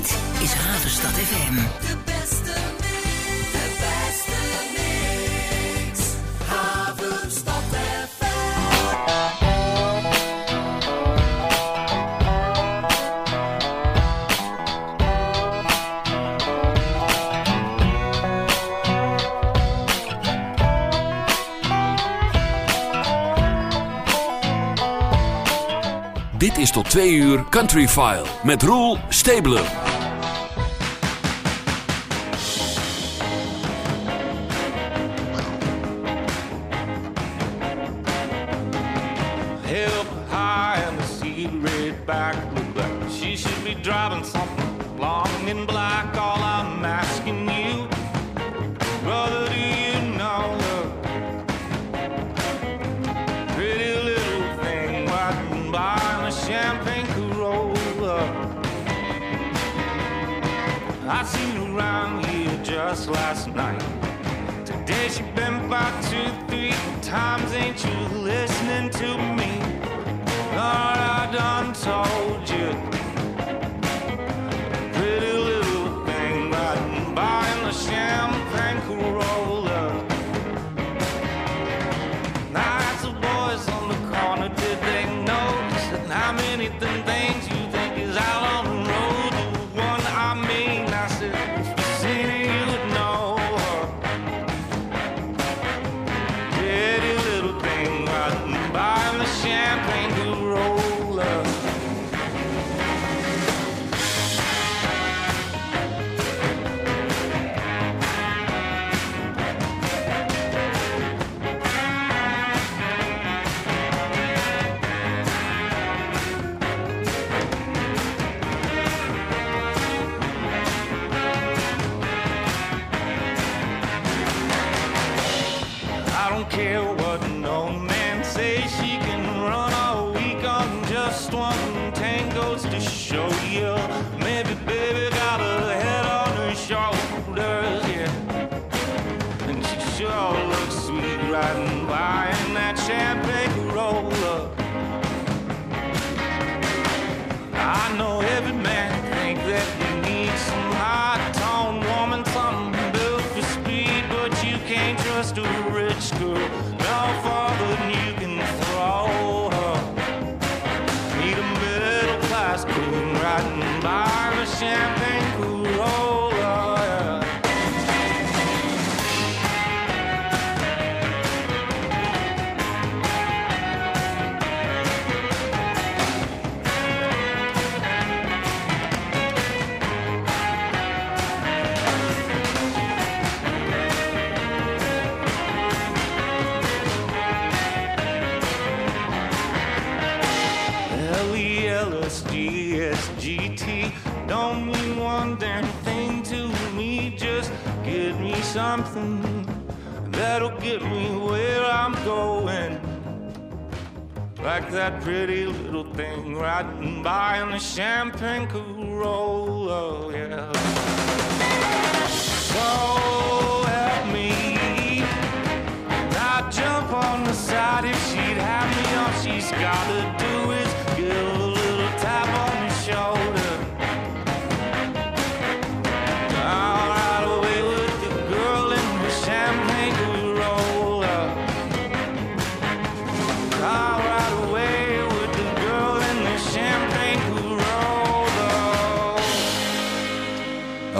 Dit is Havenstad FM. De beste mix, de beste mix. Havenstad FM. Dit is tot twee uur Country File met Roel Stabler.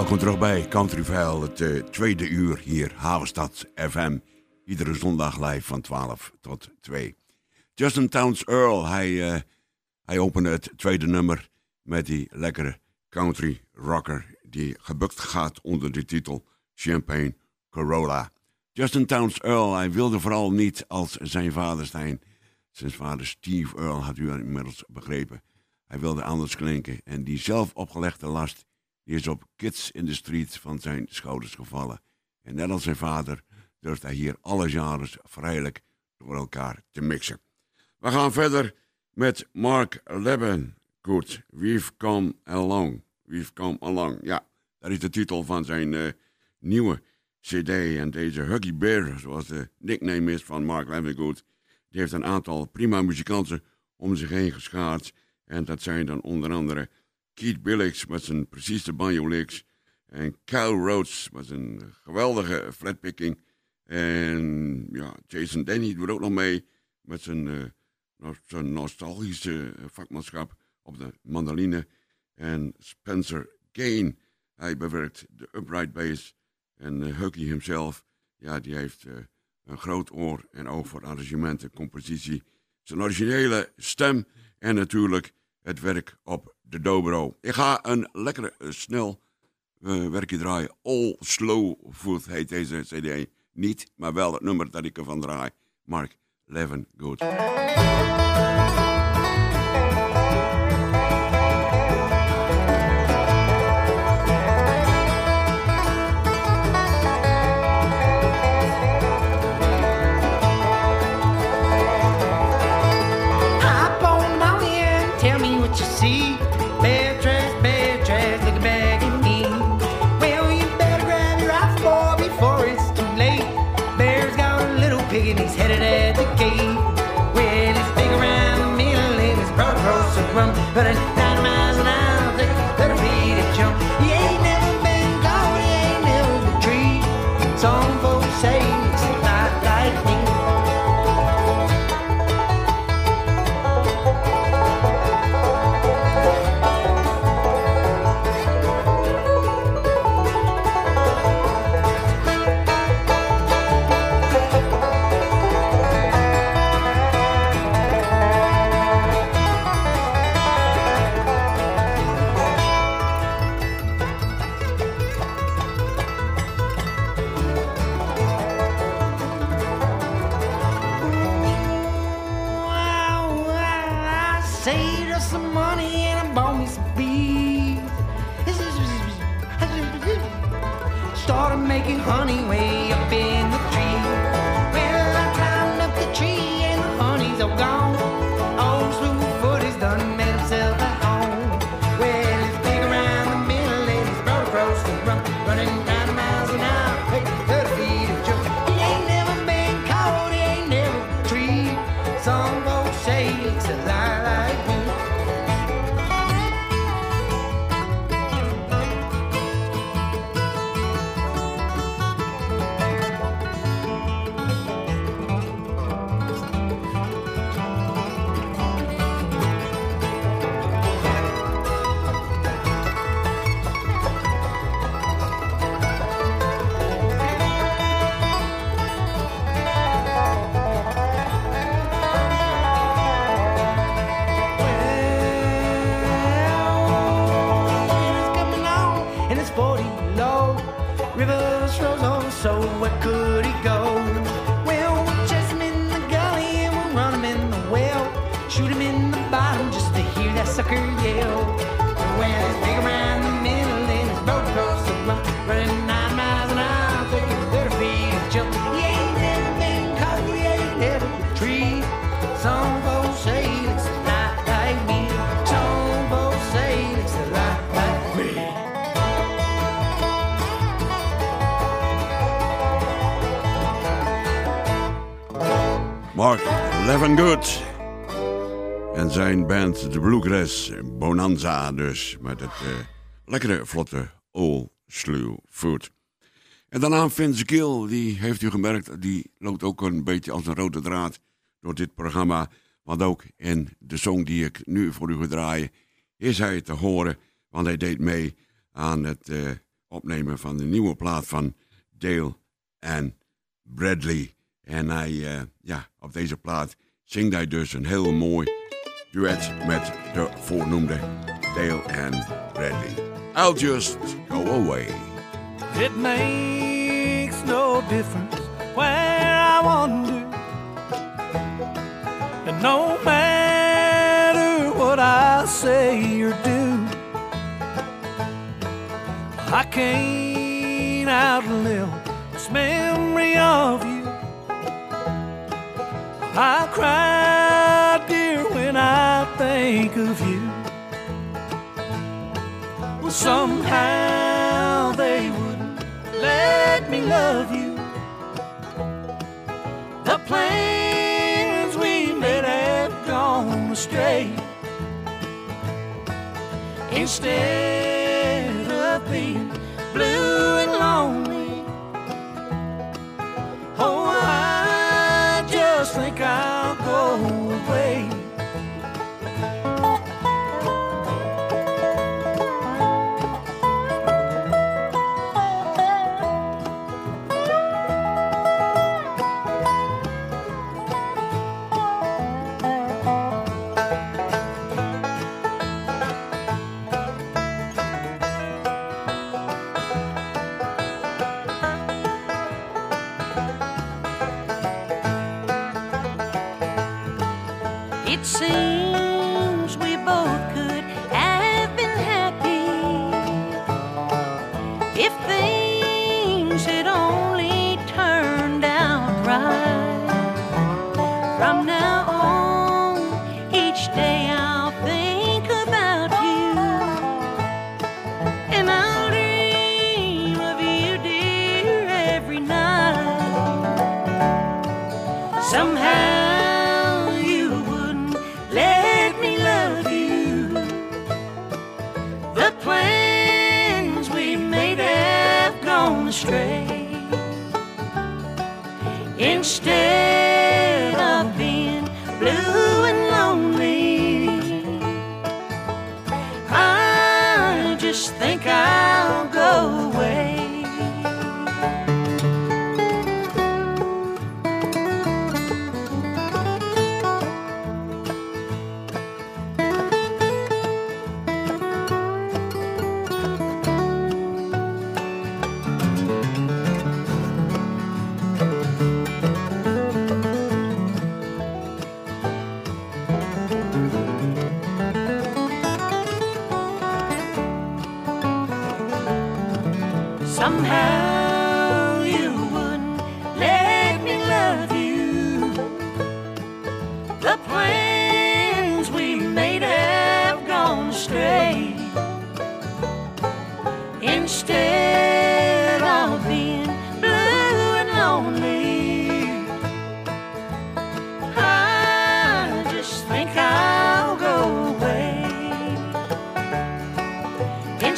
Welkom terug bij Country Vale, het eh, tweede uur hier, Havenstad FM. Iedere zondag live van 12 tot 2. Justin Towns Earl, hij, eh, hij opende het tweede nummer met die lekkere country rocker die gebukt gaat onder de titel Champagne Corolla. Justin Towns Earl, hij wilde vooral niet als zijn vader zijn. Zijn vader Steve Earl had u inmiddels begrepen. Hij wilde anders klinken en die zelf opgelegde last die is op Kids in the Street van zijn schouders gevallen. En net als zijn vader durft hij hier alle genres vrijelijk door elkaar te mixen. We gaan verder met Mark Leben. Goed, We've Come Along. We've Come Along, ja. Dat is de titel van zijn eh, nieuwe cd. En deze Huggy Bear, zoals de nickname is van Mark Levengood... die heeft een aantal prima muzikanten om zich heen geschaard. En dat zijn dan onder andere Keith Billings met zijn precieze banjo licks. En Kyle Rhodes met zijn geweldige flatpicking. En ja, Jason Denny doet ook nog mee met zijn, uh, zijn nostalgische vakmanschap op de mandoline. En Spencer Gain, hij bewerkt de upright bass. En uh, Hucky himself, ja, die heeft uh, een groot oor en oog voor arrangementen, compositie. Zijn originele stem en natuurlijk het werk op de dobro. Ik ga een lekkere, snel werkje draaien. All Slow Food heet deze cd niet, maar wel het nummer dat ik ervan draai. Mark Levin Good. The de Bluegrass Bonanza dus. Met het eh, lekkere, vlotte All Slew Food. En daarna Vince Gill, die heeft u gemerkt, die loopt ook een beetje als een rode draad door dit programma. Want ook in de song die ik nu voor u ga draaien, is hij te horen. Want hij deed mee aan het eh, opnemen van de nieuwe plaat van Dale en Bradley. En hij, eh, ja, op deze plaat zingt hij dus een heel mooi duet met de voornoemde Dale Ann Bradley. I'll just go away. It makes no difference where I wander. And no matter what I say or do, I can't outlive this memory of you. I cry, think of you. Well, somehow they wouldn't let me love you. The plans we made have gone astray. instead of being blue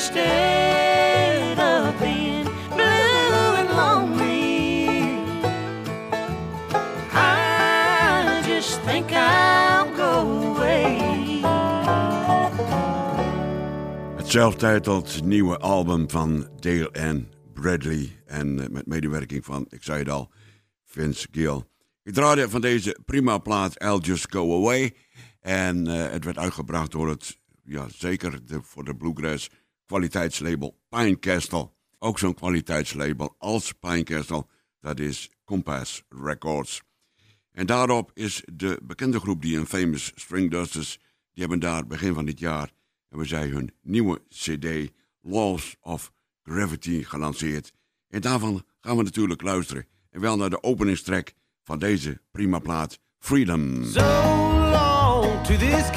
Instead of being blue and lonely, I just think I'll go away. Het zelftijdeld nieuwe album van Dale Ann Bradley. En eh, met medewerking van, ik zei het al, Vince Gill. Ik draaide van deze prima plaat I'll Just Go Away. En eh, het werd uitgebracht door het, ja zeker de, voor de Bluegrass kwaliteitslabel Pinecastle. Ook zo'n kwaliteitslabel als Pinecastle, dat is Compass Records. En daarop is de bekende groep die een famous String Dusters, die hebben daar begin van dit jaar, hebben zij hun nieuwe cd Laws of Gravity gelanceerd. En daarvan gaan we natuurlijk luisteren. En wel naar de openingstrek van deze prima plaat Freedom. So long to this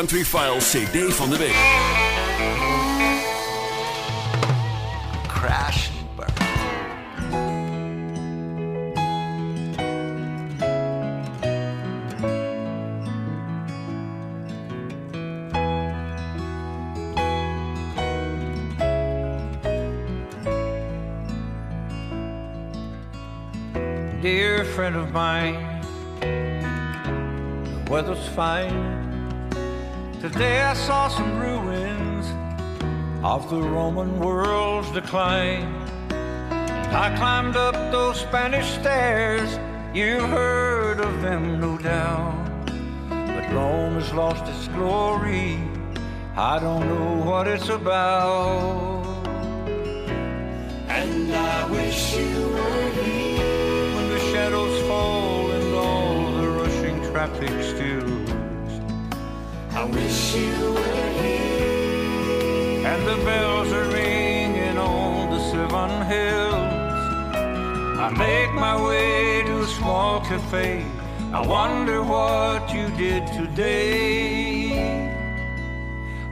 Country File CD van de week. Crash and burn. dear friend of mine. The weather's fine. Today I saw some ruins of the Roman world's decline. I climbed up those Spanish stairs. You've heard of them, no doubt. But Rome has lost its glory. I don't know what it's about. And I wish you were here when the shadows fall and all the rushing traffic stills. Hills. I make my way to a small cafe. I wonder what you did today.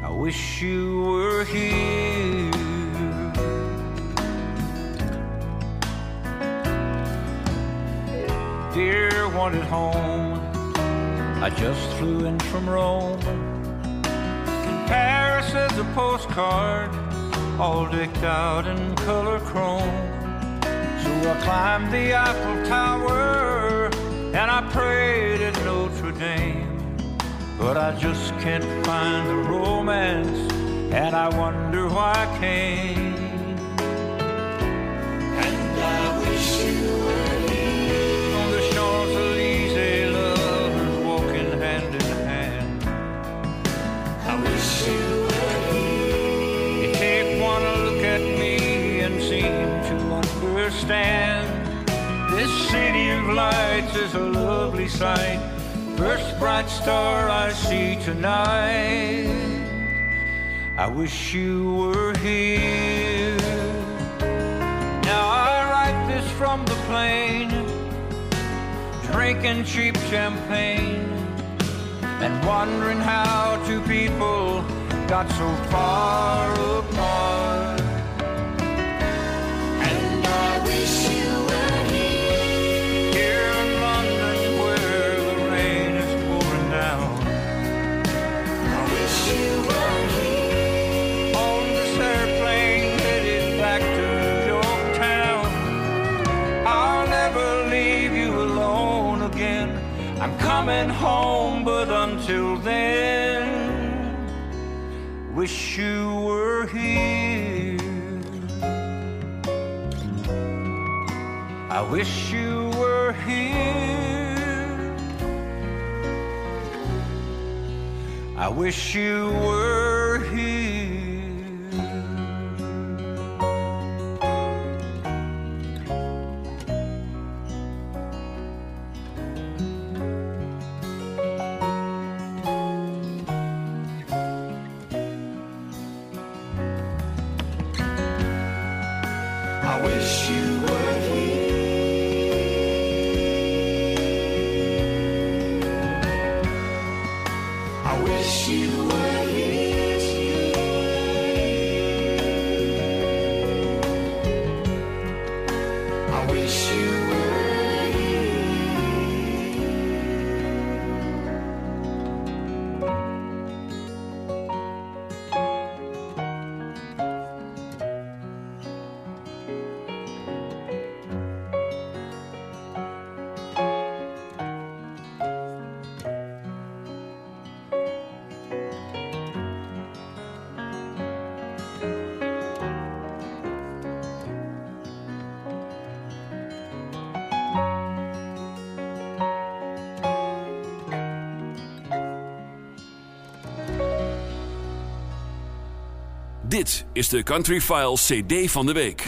I wish you were here. Dear wanted home, I just flew in from Rome. Paris is a postcard, all decked out in color chrome. So I climbed the Eiffel Tower and I prayed at Notre Dame. But I just can't find the romance, and I wonder why I came. Lights is a lovely sight. First bright star I see tonight. I wish you were here. Now I write this from the plane, drinking cheap champagne, and wondering how two people got so far apart. I'm coming home, but until then, wish you were here. I wish you were here. I wish you were Dit is de Country File CD van de week.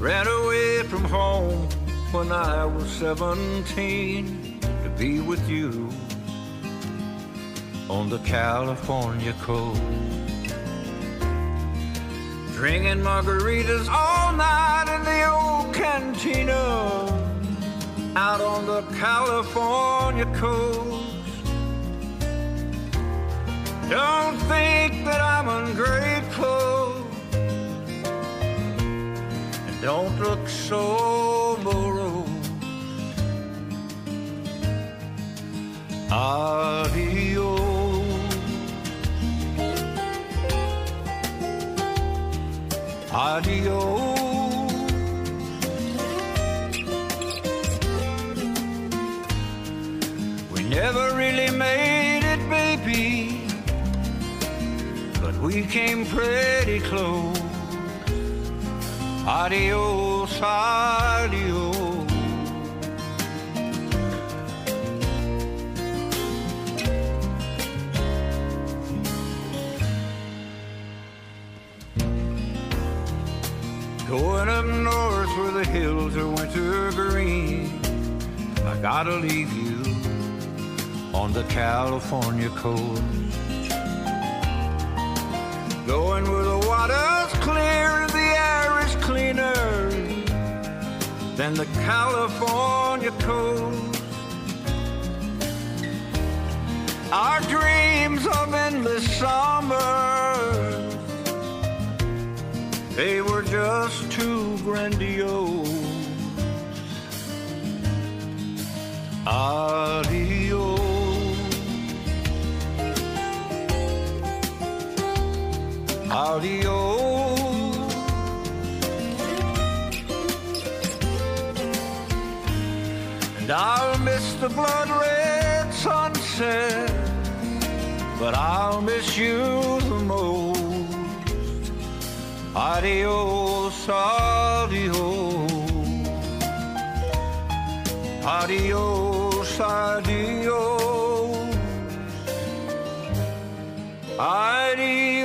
Ran away from home when I was 17 to be with you on the California coast. Drinking margaritas all night in the old cantina out on the California coast. Don't think that I'm ungrateful. And don't look so morose. Adios. Adios. We never really made it, baby, but we came pretty close. Adios, adios. The hills are winter green, I gotta leave you on the California coast. Going where the water's clear and the air is cleaner than the California coast. Our dreams of endless summers, they were just too grandiose. Adios. Adios. And I'll miss the blood red sunset, but I'll miss you the most. Adios, adios. Adios, adios. Adios.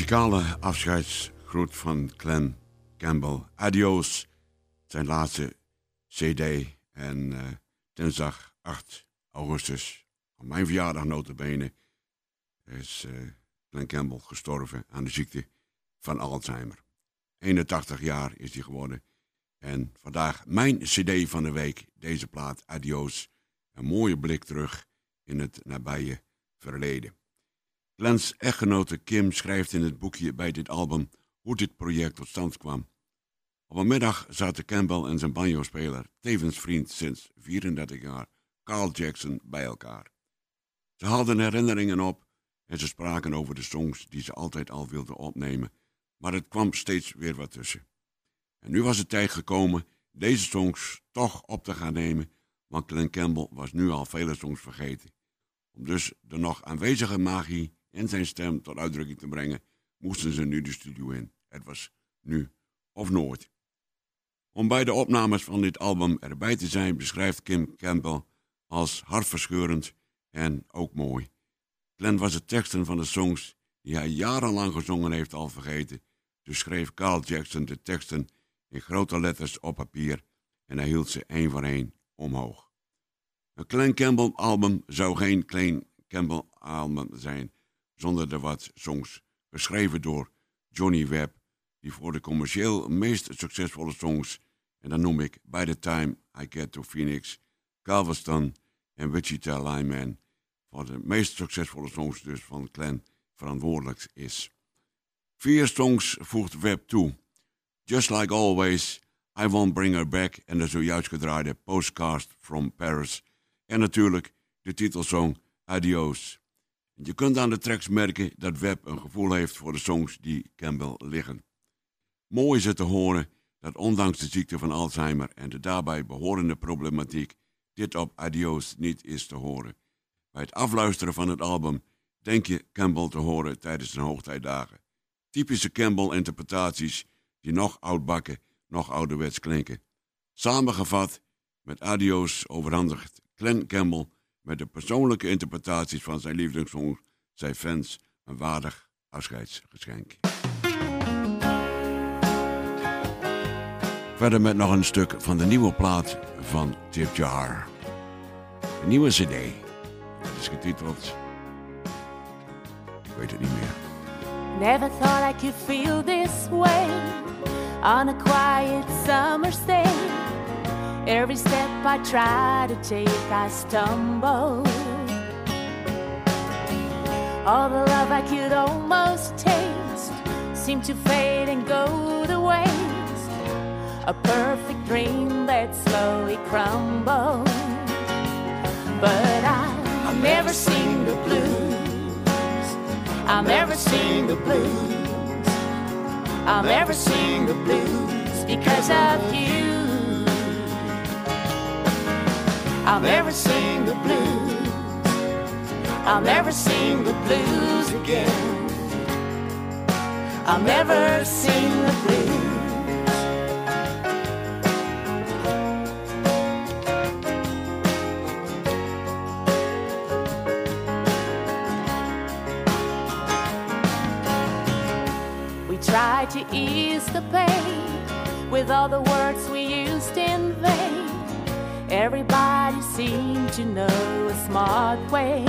Muzikale afscheidsgroet van Glenn Campbell. Adios, zijn laatste cd. En eh, dinsdag 8 augustus, op mijn verjaardag notabene, is eh Glenn Campbell gestorven aan de ziekte van Alzheimer. 81 jaar is hij geworden. En vandaag mijn cd van de week, deze plaat, Adios. Een mooie blik terug in het nabije verleden. Glenn's echtgenote Kim schrijft in het boekje bij dit album hoe dit project tot stand kwam. Op een middag zaten Campbell en zijn banjo-speler, tevens vriend sinds 34 jaar, Carl Jackson, bij elkaar. Ze haalden herinneringen op en ze spraken over de songs die ze altijd al wilden opnemen, maar het kwam steeds weer wat tussen. En nu was het tijd gekomen deze songs toch op te gaan nemen, want Glenn Campbell was nu al vele songs vergeten. Om dus de nog aanwezige magie in zijn stem tot uitdrukking te brengen, moesten ze nu de studio in. Het was nu of nooit. Om bij de opnames van dit album erbij te zijn, beschrijft Kim Campbell als hartverscheurend en ook mooi. Glenn was de teksten van de songs die hij jarenlang gezongen heeft al vergeten, dus schreef Carl Jackson de teksten in grote letters op papier en hij hield ze één voor één omhoog. Een Glenn Campbell album zou geen Glenn Campbell album zijn zonder de wat songs geschreven door Johnny Webb, die voor de commercieel meest succesvolle songs, en dan noem ik By the Time I Get to Phoenix, Galveston en Wichita Lineman, voor de meest succesvolle songs dus van Glenn verantwoordelijk is. Vier songs voegt Webb toe. Just Like Always, I Won't Bring Her Back en de zojuist gedraaide Postcard from Paris. En natuurlijk de titelsong Adios. Je kunt aan de tracks merken dat Webb een gevoel heeft voor de songs die Campbell liggen. Mooi is het te horen dat ondanks de ziekte van Alzheimer en de daarbij behorende problematiek dit op Adios niet is te horen. Bij het afluisteren van het album denk je Campbell te horen tijdens zijn hoogtijdagen. Typische Campbell-interpretaties die nog oudbakken, nog ouderwets klinken. Samengevat met Adios overhandigt Glenn Campbell met de persoonlijke interpretaties van zijn lievelingssongs zijn fans een waardig afscheidsgeschenk. Verder met nog een stuk van de nieuwe plaat van Tip Jar. Een nieuwe cd. Het is getiteld... Ik weet het niet meer. Never thought I could feel this way on a quiet summer's day. Every step I try to take, I stumble. All the love I could almost taste seemed to fade and go to waste. A perfect dream that slowly crumbled. But I, I'll never sing the blues. I'll never sing the blues. I'll never sing the blues because of you. I'll never sing the blues. I'll never sing the blues again. I'll never sing the blues. We tried to ease the pain with all the words we vain. Everybody seemed to know a smart way.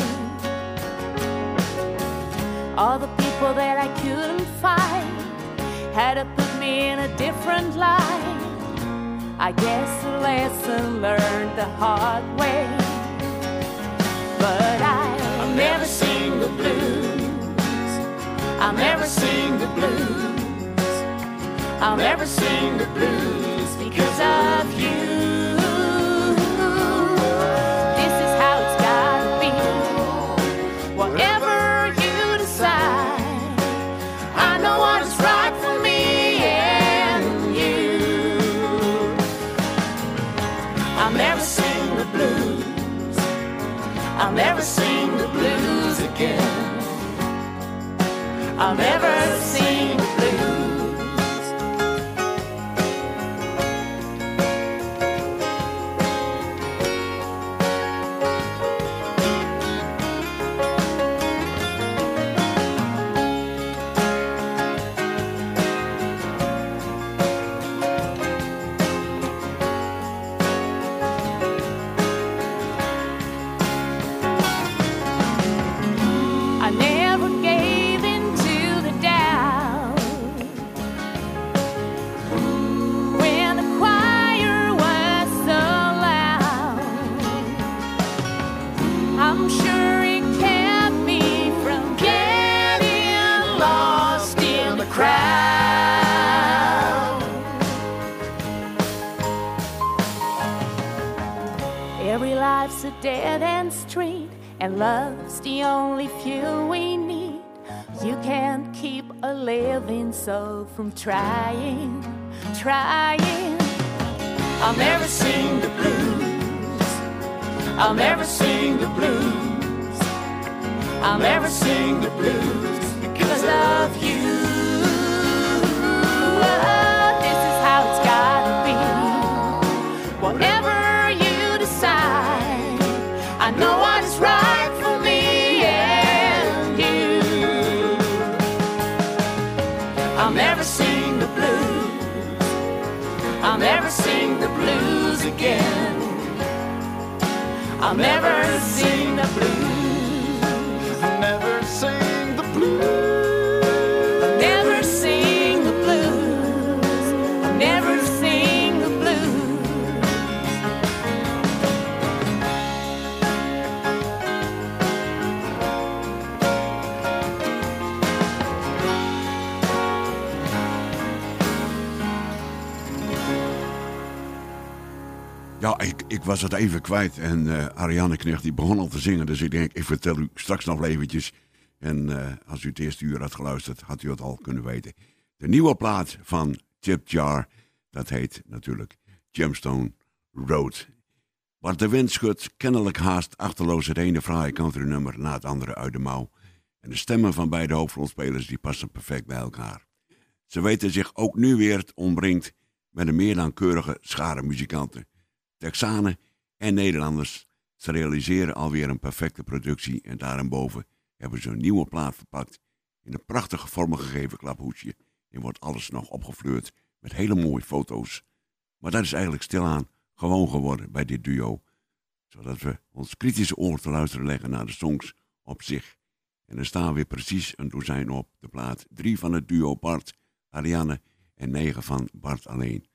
All the people that I couldn't find had to put me in a different light. I guess a lesson learned the hard way. But I, I'll never sing the blues. I'll never sing the blues. I'll never sing the blues because of you. From trying, trying. I'll never sing the blues. I'll never sing the blues. I'll never sing the blues because of you. Oh, this is how it's gotta be. Whatever you decide, I know again. I'll never sing the blues. Ik, was het even kwijt. En eh, Ariane Knecht die begon al te zingen. Dus ik denk, ik vertel u straks nog eventjes. En eh, als u het eerste uur had geluisterd, had u het al kunnen weten. De nieuwe plaat van Chip Jar, dat heet natuurlijk Gemstone Road. Wat de wind schudt, kennelijk haast achterloos het ene fraaie country nummer na het andere uit de mouw. En de stemmen van beide hoofdrolspelers die passen perfect bij elkaar. Ze weten zich ook nu weer omringd met een meer dan keurige schare muzikanten. Texanen en Nederlanders. Ze realiseren alweer een perfecte productie en daarboven hebben ze een nieuwe plaat verpakt in een prachtige vormgegeven klaphoedje. En wordt alles nog opgefleurd met hele mooie foto's. Maar dat is eigenlijk stilaan gewoon geworden bij dit duo. Zodat we ons kritische oor te luisteren leggen naar de songs op zich. En er staan weer precies een dozijn op de plaat. Drie van het duo Bart, Ariane en negen van Bart alleen.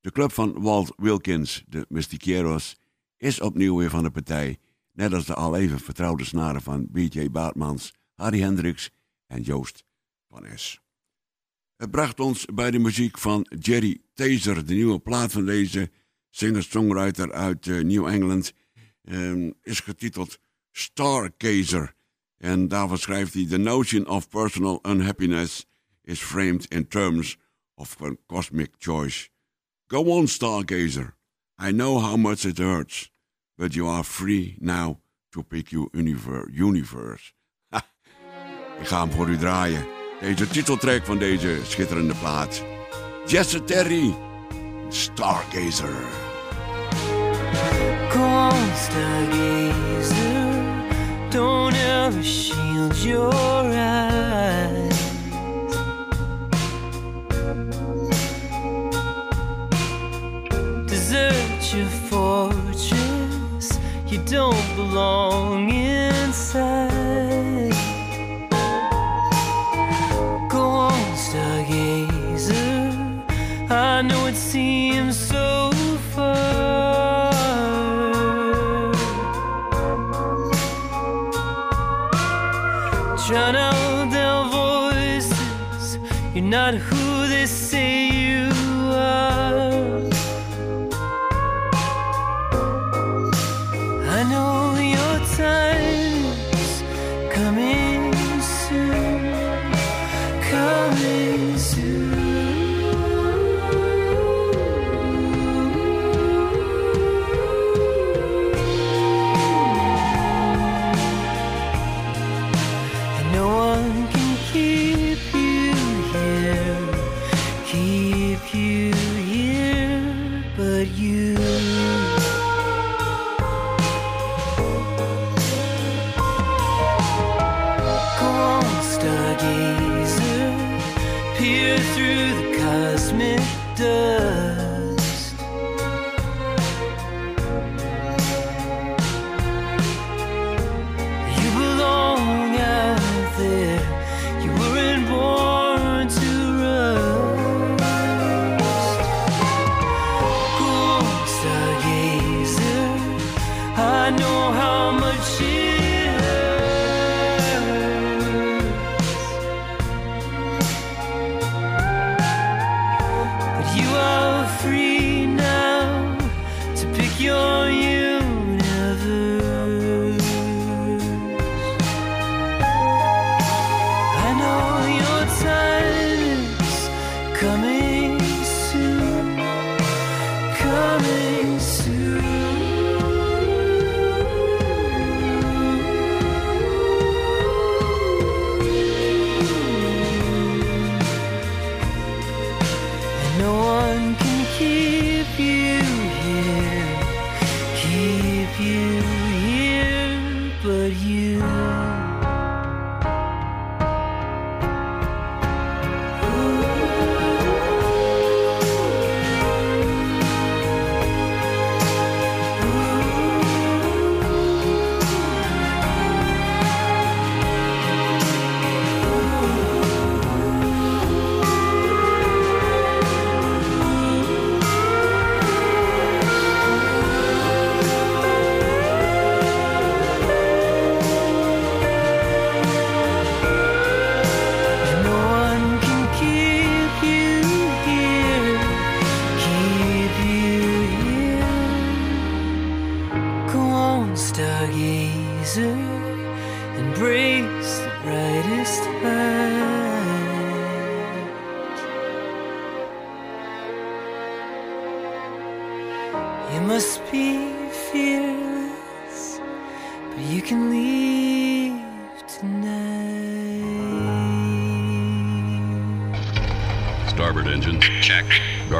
De club van Walt Wilkins, de Mystiqueros, is opnieuw weer van de partij. Net als de al even vertrouwde snaren van B.J. Baartmans, Harry Hendricks en Joost van Es. Het bracht ons bij de muziek van Jerry Taser, de nieuwe plaat van deze singer-songwriter uit eh, New England. ehm, is getiteld Stargazer. En daarvoor schrijft hij: The notion of personal unhappiness is framed in terms of cosmic choice. Go on, Stargazer. I know how much it hurts, but you are free now to pick your univer- universe. Ha, ik ga hem voor u draaien. Deze titeltrack van deze schitterende plaat. Jesse Terry, Stargazer. Come stargazer, don't ever shield your eyes. Your fortress, you don't belong inside. Go on, stargazer, I know it seems so far. Drown out their voices. You're not who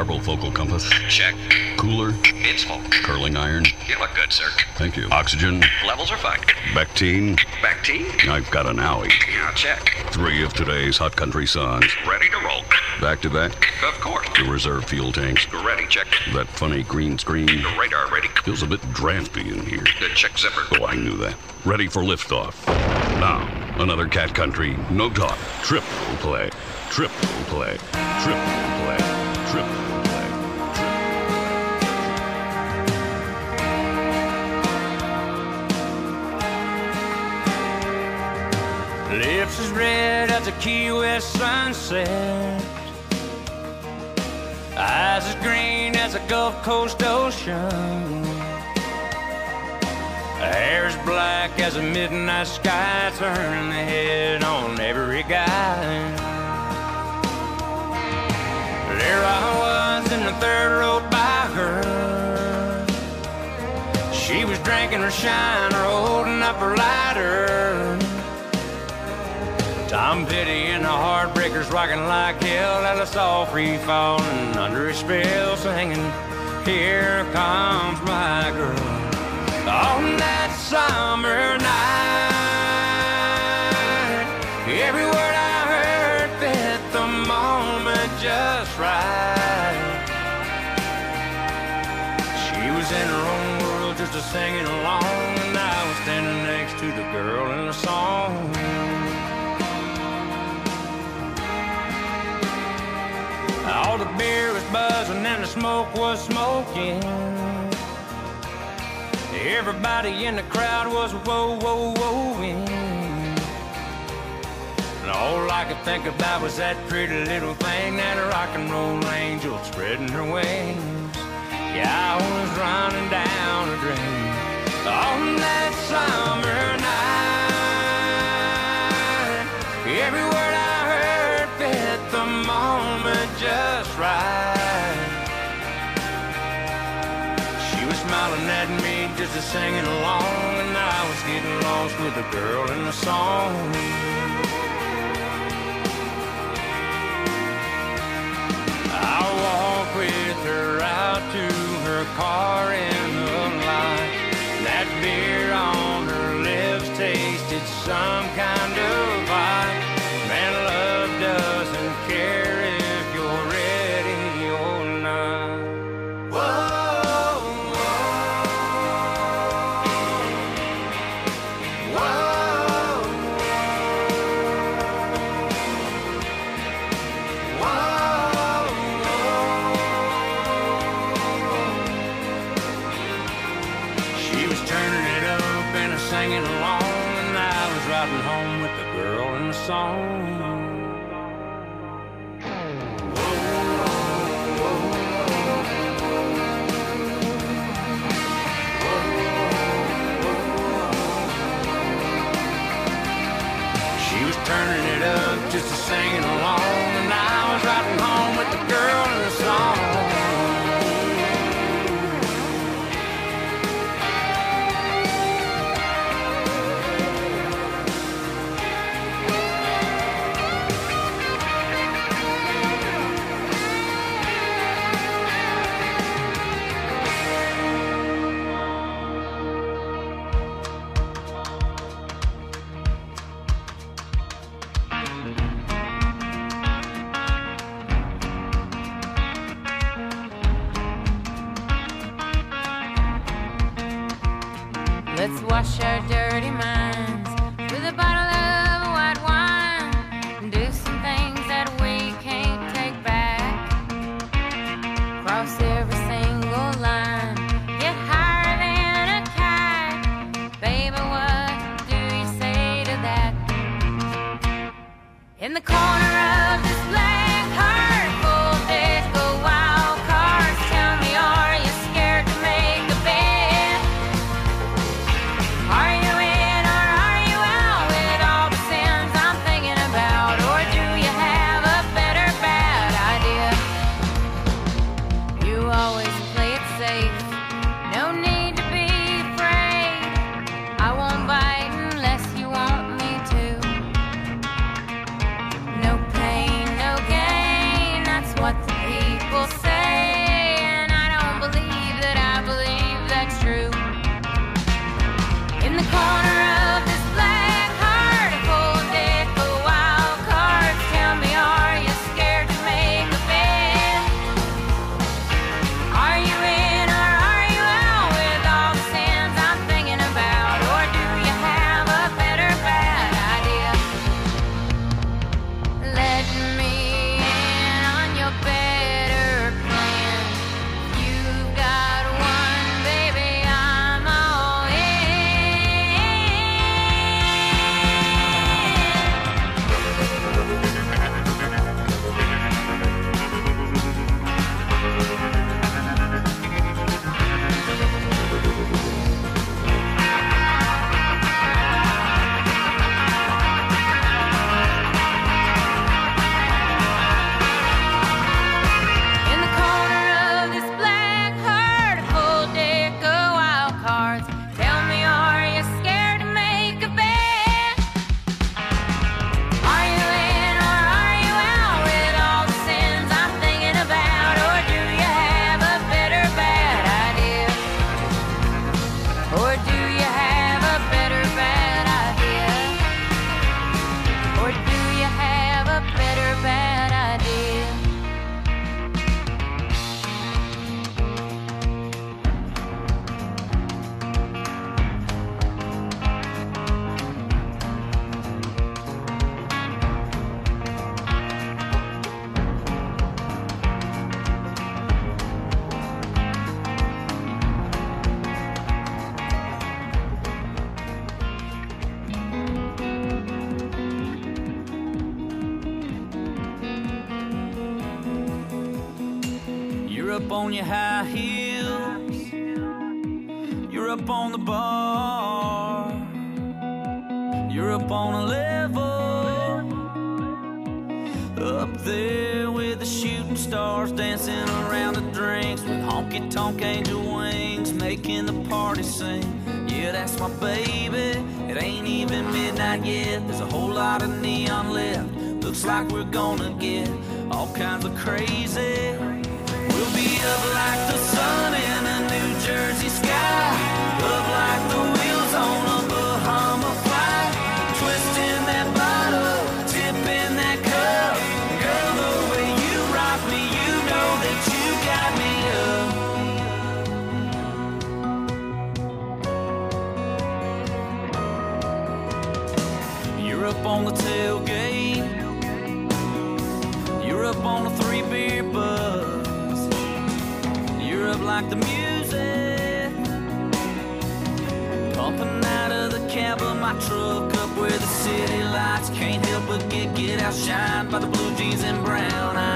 Garble focal compass. Check. Cooler. It's full. Curling iron. You look good, sir. Thank you. Oxygen. Levels are fine. Bactine. Back tea? I've got an owie. Yeah, check. Three of today's hot country songs. Ready to roll. Back to back. Of course. The reserve fuel tanks. Ready, check. That funny green screen. The radar ready. Feels a bit drafty in here. The check zipper. Oh, I knew that. Ready for liftoff. Now, another cat country. No talk. Triple play. Triple play. Triple play. Triple a Key West sunset. Eyes as green as a Gulf Coast ocean. Hair as black as a midnight sky, turning the head on every guy. There I was in the third row by her. She was drinking her shine, or holding up her lighter. Tom Petty and the Heartbreakers rocking like hell. Alice all free falling under his spell, singing, Here comes my girl. On that summer night, every word I heard fit the moment just right. She was in her own world, just a singing along, beer was buzzing and the smoke was smoking. Everybody in the crowd was whoa, whoa, whoaing. And all I could think about was that pretty little thing, that a rock and roll angel spreading her wings. Yeah, I was running down a dream on that summer night. Just a singing along, and I was getting lost with a girl in the song. I walked with her out to her car singing Shined by the blue jeans and brown eyes.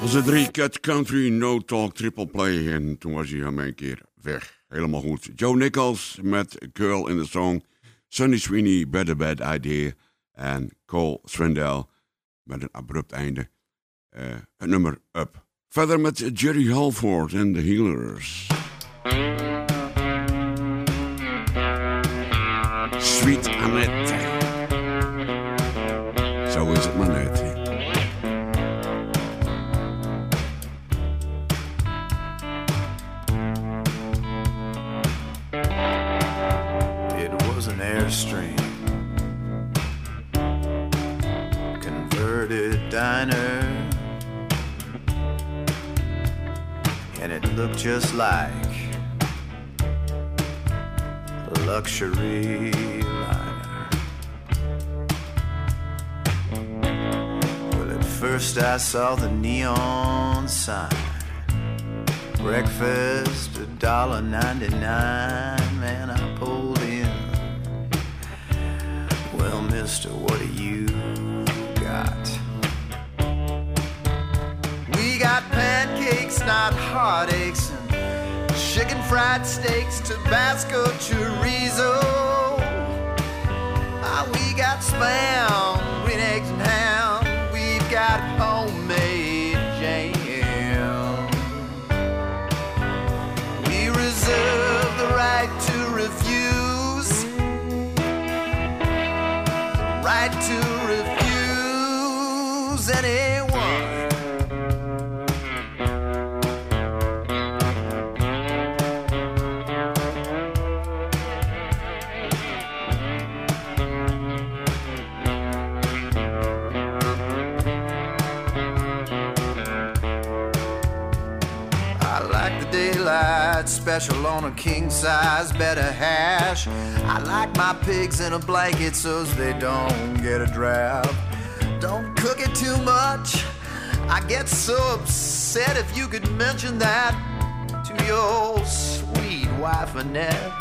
Onze drie Cat Country, No Talk, Triple Play. En toen was hij hem een keer weg. Helemaal goed. Joe Nichols met Girl in the Song. Sunny Sweeney, Better Bad Idea. En Cole Swindell met een abrupt einde. Eh, het nummer Up. Verder met Jerry Halford en The Healers. Sweet Annette. Zo is het maar net. look just like a luxury liner. Well, at first I saw the neon sign. Breakfast a dollar ninety nine, man. I pulled in. Well, Mister, what are you? We got pancakes, not heartaches, and chicken fried steaks, Tabasco chorizo. Ah, we got spam, green eggs and ham. We've got homemade jam. We reserve the right to refuse. The right to refuse any. Special on a king size bed of hash. I like my pigs in a blanket so they don't get a draft. Don't cook it too much. I get so upset if you could mention that to your sweet wife Annette.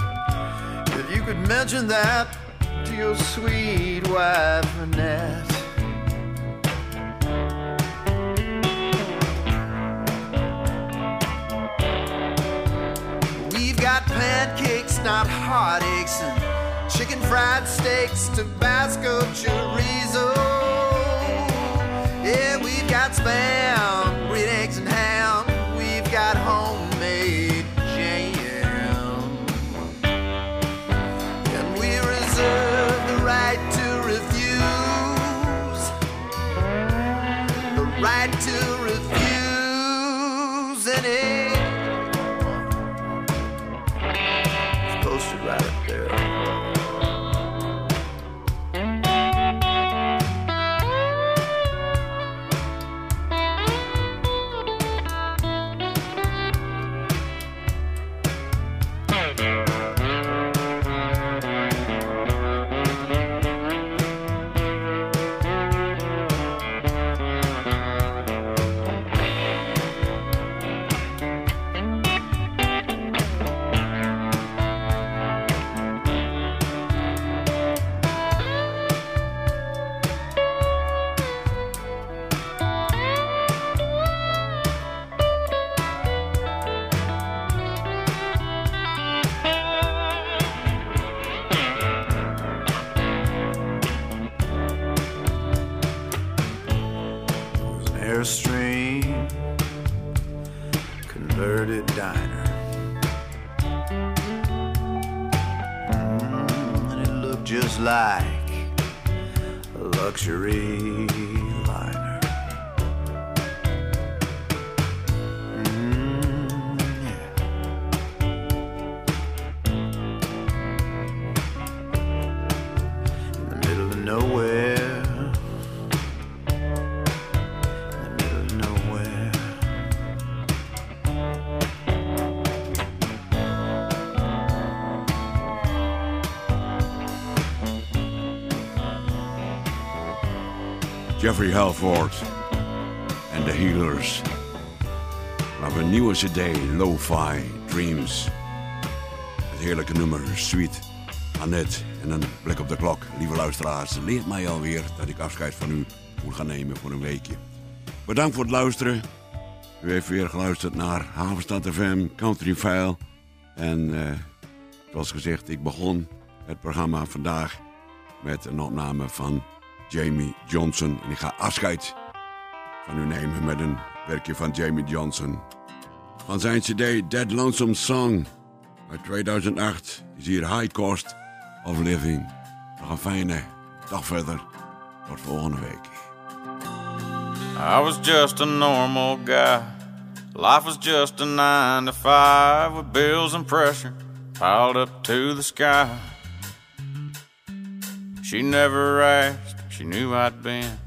If you could mention that to your sweet wife Annette. Not heartaches, and chicken fried steaks, Tabasco chorizo. Oh, yeah, we've got spam, Jeffrey Halford en de Healers. Maar een nieuwe cd, Lo-Fi Dreams. Het heerlijke nummer, Sweet Annette. En een blik op de klok, lieve luisteraars. Leert mij alweer dat ik afscheid van u moet gaan nemen voor een weekje. Bedankt voor het luisteren. U heeft weer geluisterd naar Havenstad FM, Country File. En eh, zoals gezegd, ik begon het programma vandaag met een opname van Jamie Johnson. En ik ga afscheid van u nemen met een werkje van Jamie Johnson. Van zijn cd Dead Lonesome Song uit 2008 is hier High Cost of Living. Nog een fijne dag verder. Tot volgende week. I was just a normal guy. Life was just a nine to five with bills and pressure piled up to the sky. She never asked, she knew I'd been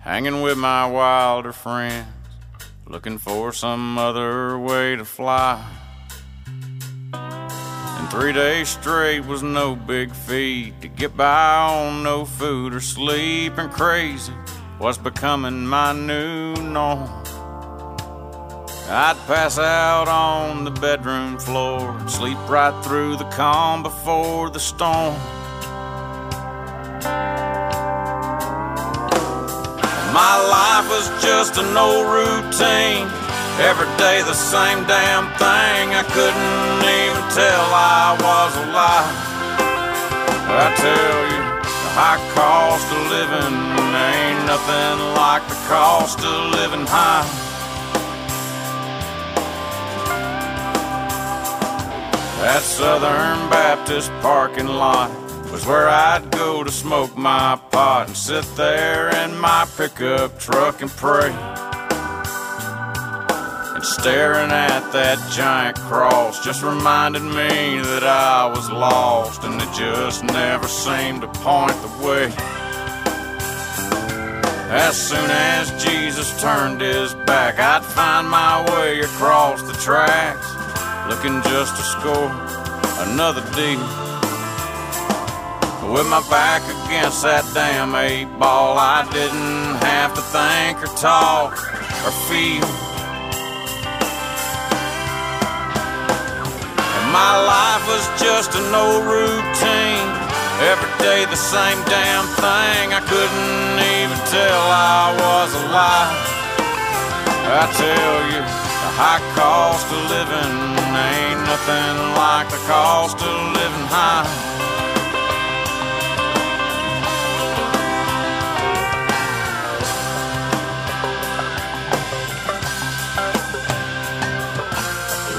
hanging with my wilder friends, looking for some other way to fly. And three days straight was no big feat to get by on no food or sleep, and crazy was becoming my new norm. I'd pass out on the bedroom floor and sleep right through the calm before the storm. My life was just an old routine. Every day the same damn thing. I couldn't even tell I was alive. I tell you, the high cost of living ain't nothing like the cost of living high. That Southern Baptist parking lot was where I'd go to smoke my pot and sit there in my pickup truck and pray. And staring at that giant cross just reminded me that I was lost and it just never seemed to point the way. As soon as Jesus turned his back, I'd find my way across the tracks. looking just to score another deal. With my back against that damn eight ball, I didn't have to think or talk or feel. And my life was just an old routine. Every day the same damn thing. I couldn't even tell I was alive. I tell you, the high cost of living ain't nothing like the cost of living high.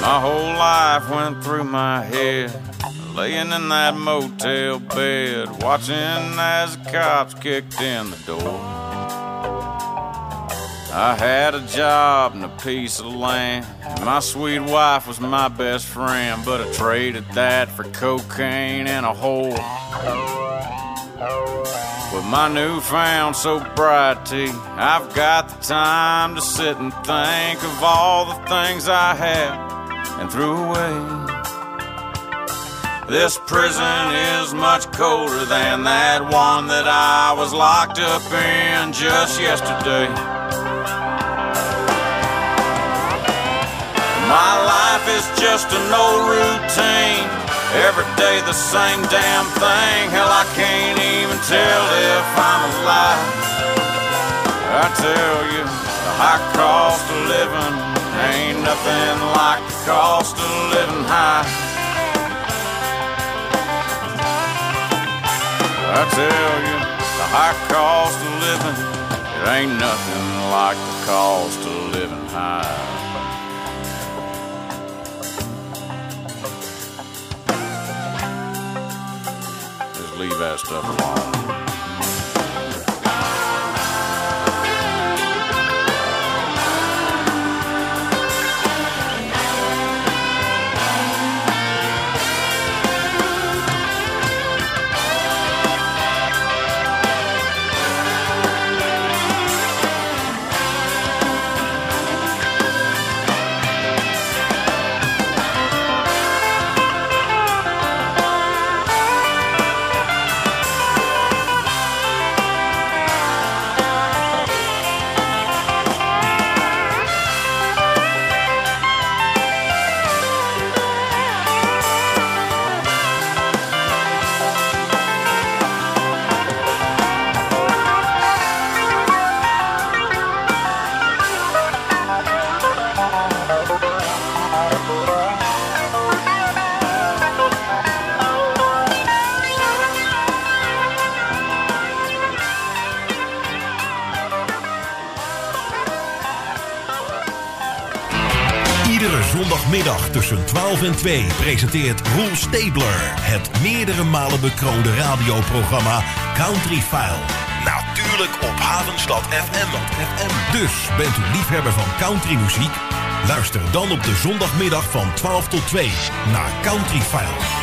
My whole life went through my head, laying in that motel bed, watching as the cops kicked in the door. I had a job and a piece of land. and My sweet wife was my best friend, but I traded that for cocaine and a whore. With my newfound sobriety, I've got the time to sit and think of all the things I had and threw away. This prison is much colder than that one that I was locked up in just yesterday. My life is just an old routine. Every day the same damn thing. Hell, I can't even tell if I'm alive. I tell you, the high cost of living ain't nothing like the cost of living high. I tell you, the high cost of living, it ain't nothing like the cost of living high. Just leave that stuff alone. Tussen 12 en 2 presenteert Roel Stabler het meerdere malen bekroonde radioprogramma Country File. Natuurlijk op Havenstad FM. Dus bent u liefhebber van countrymuziek? Luister dan op de zondagmiddag van 12 tot 2 naar Country File.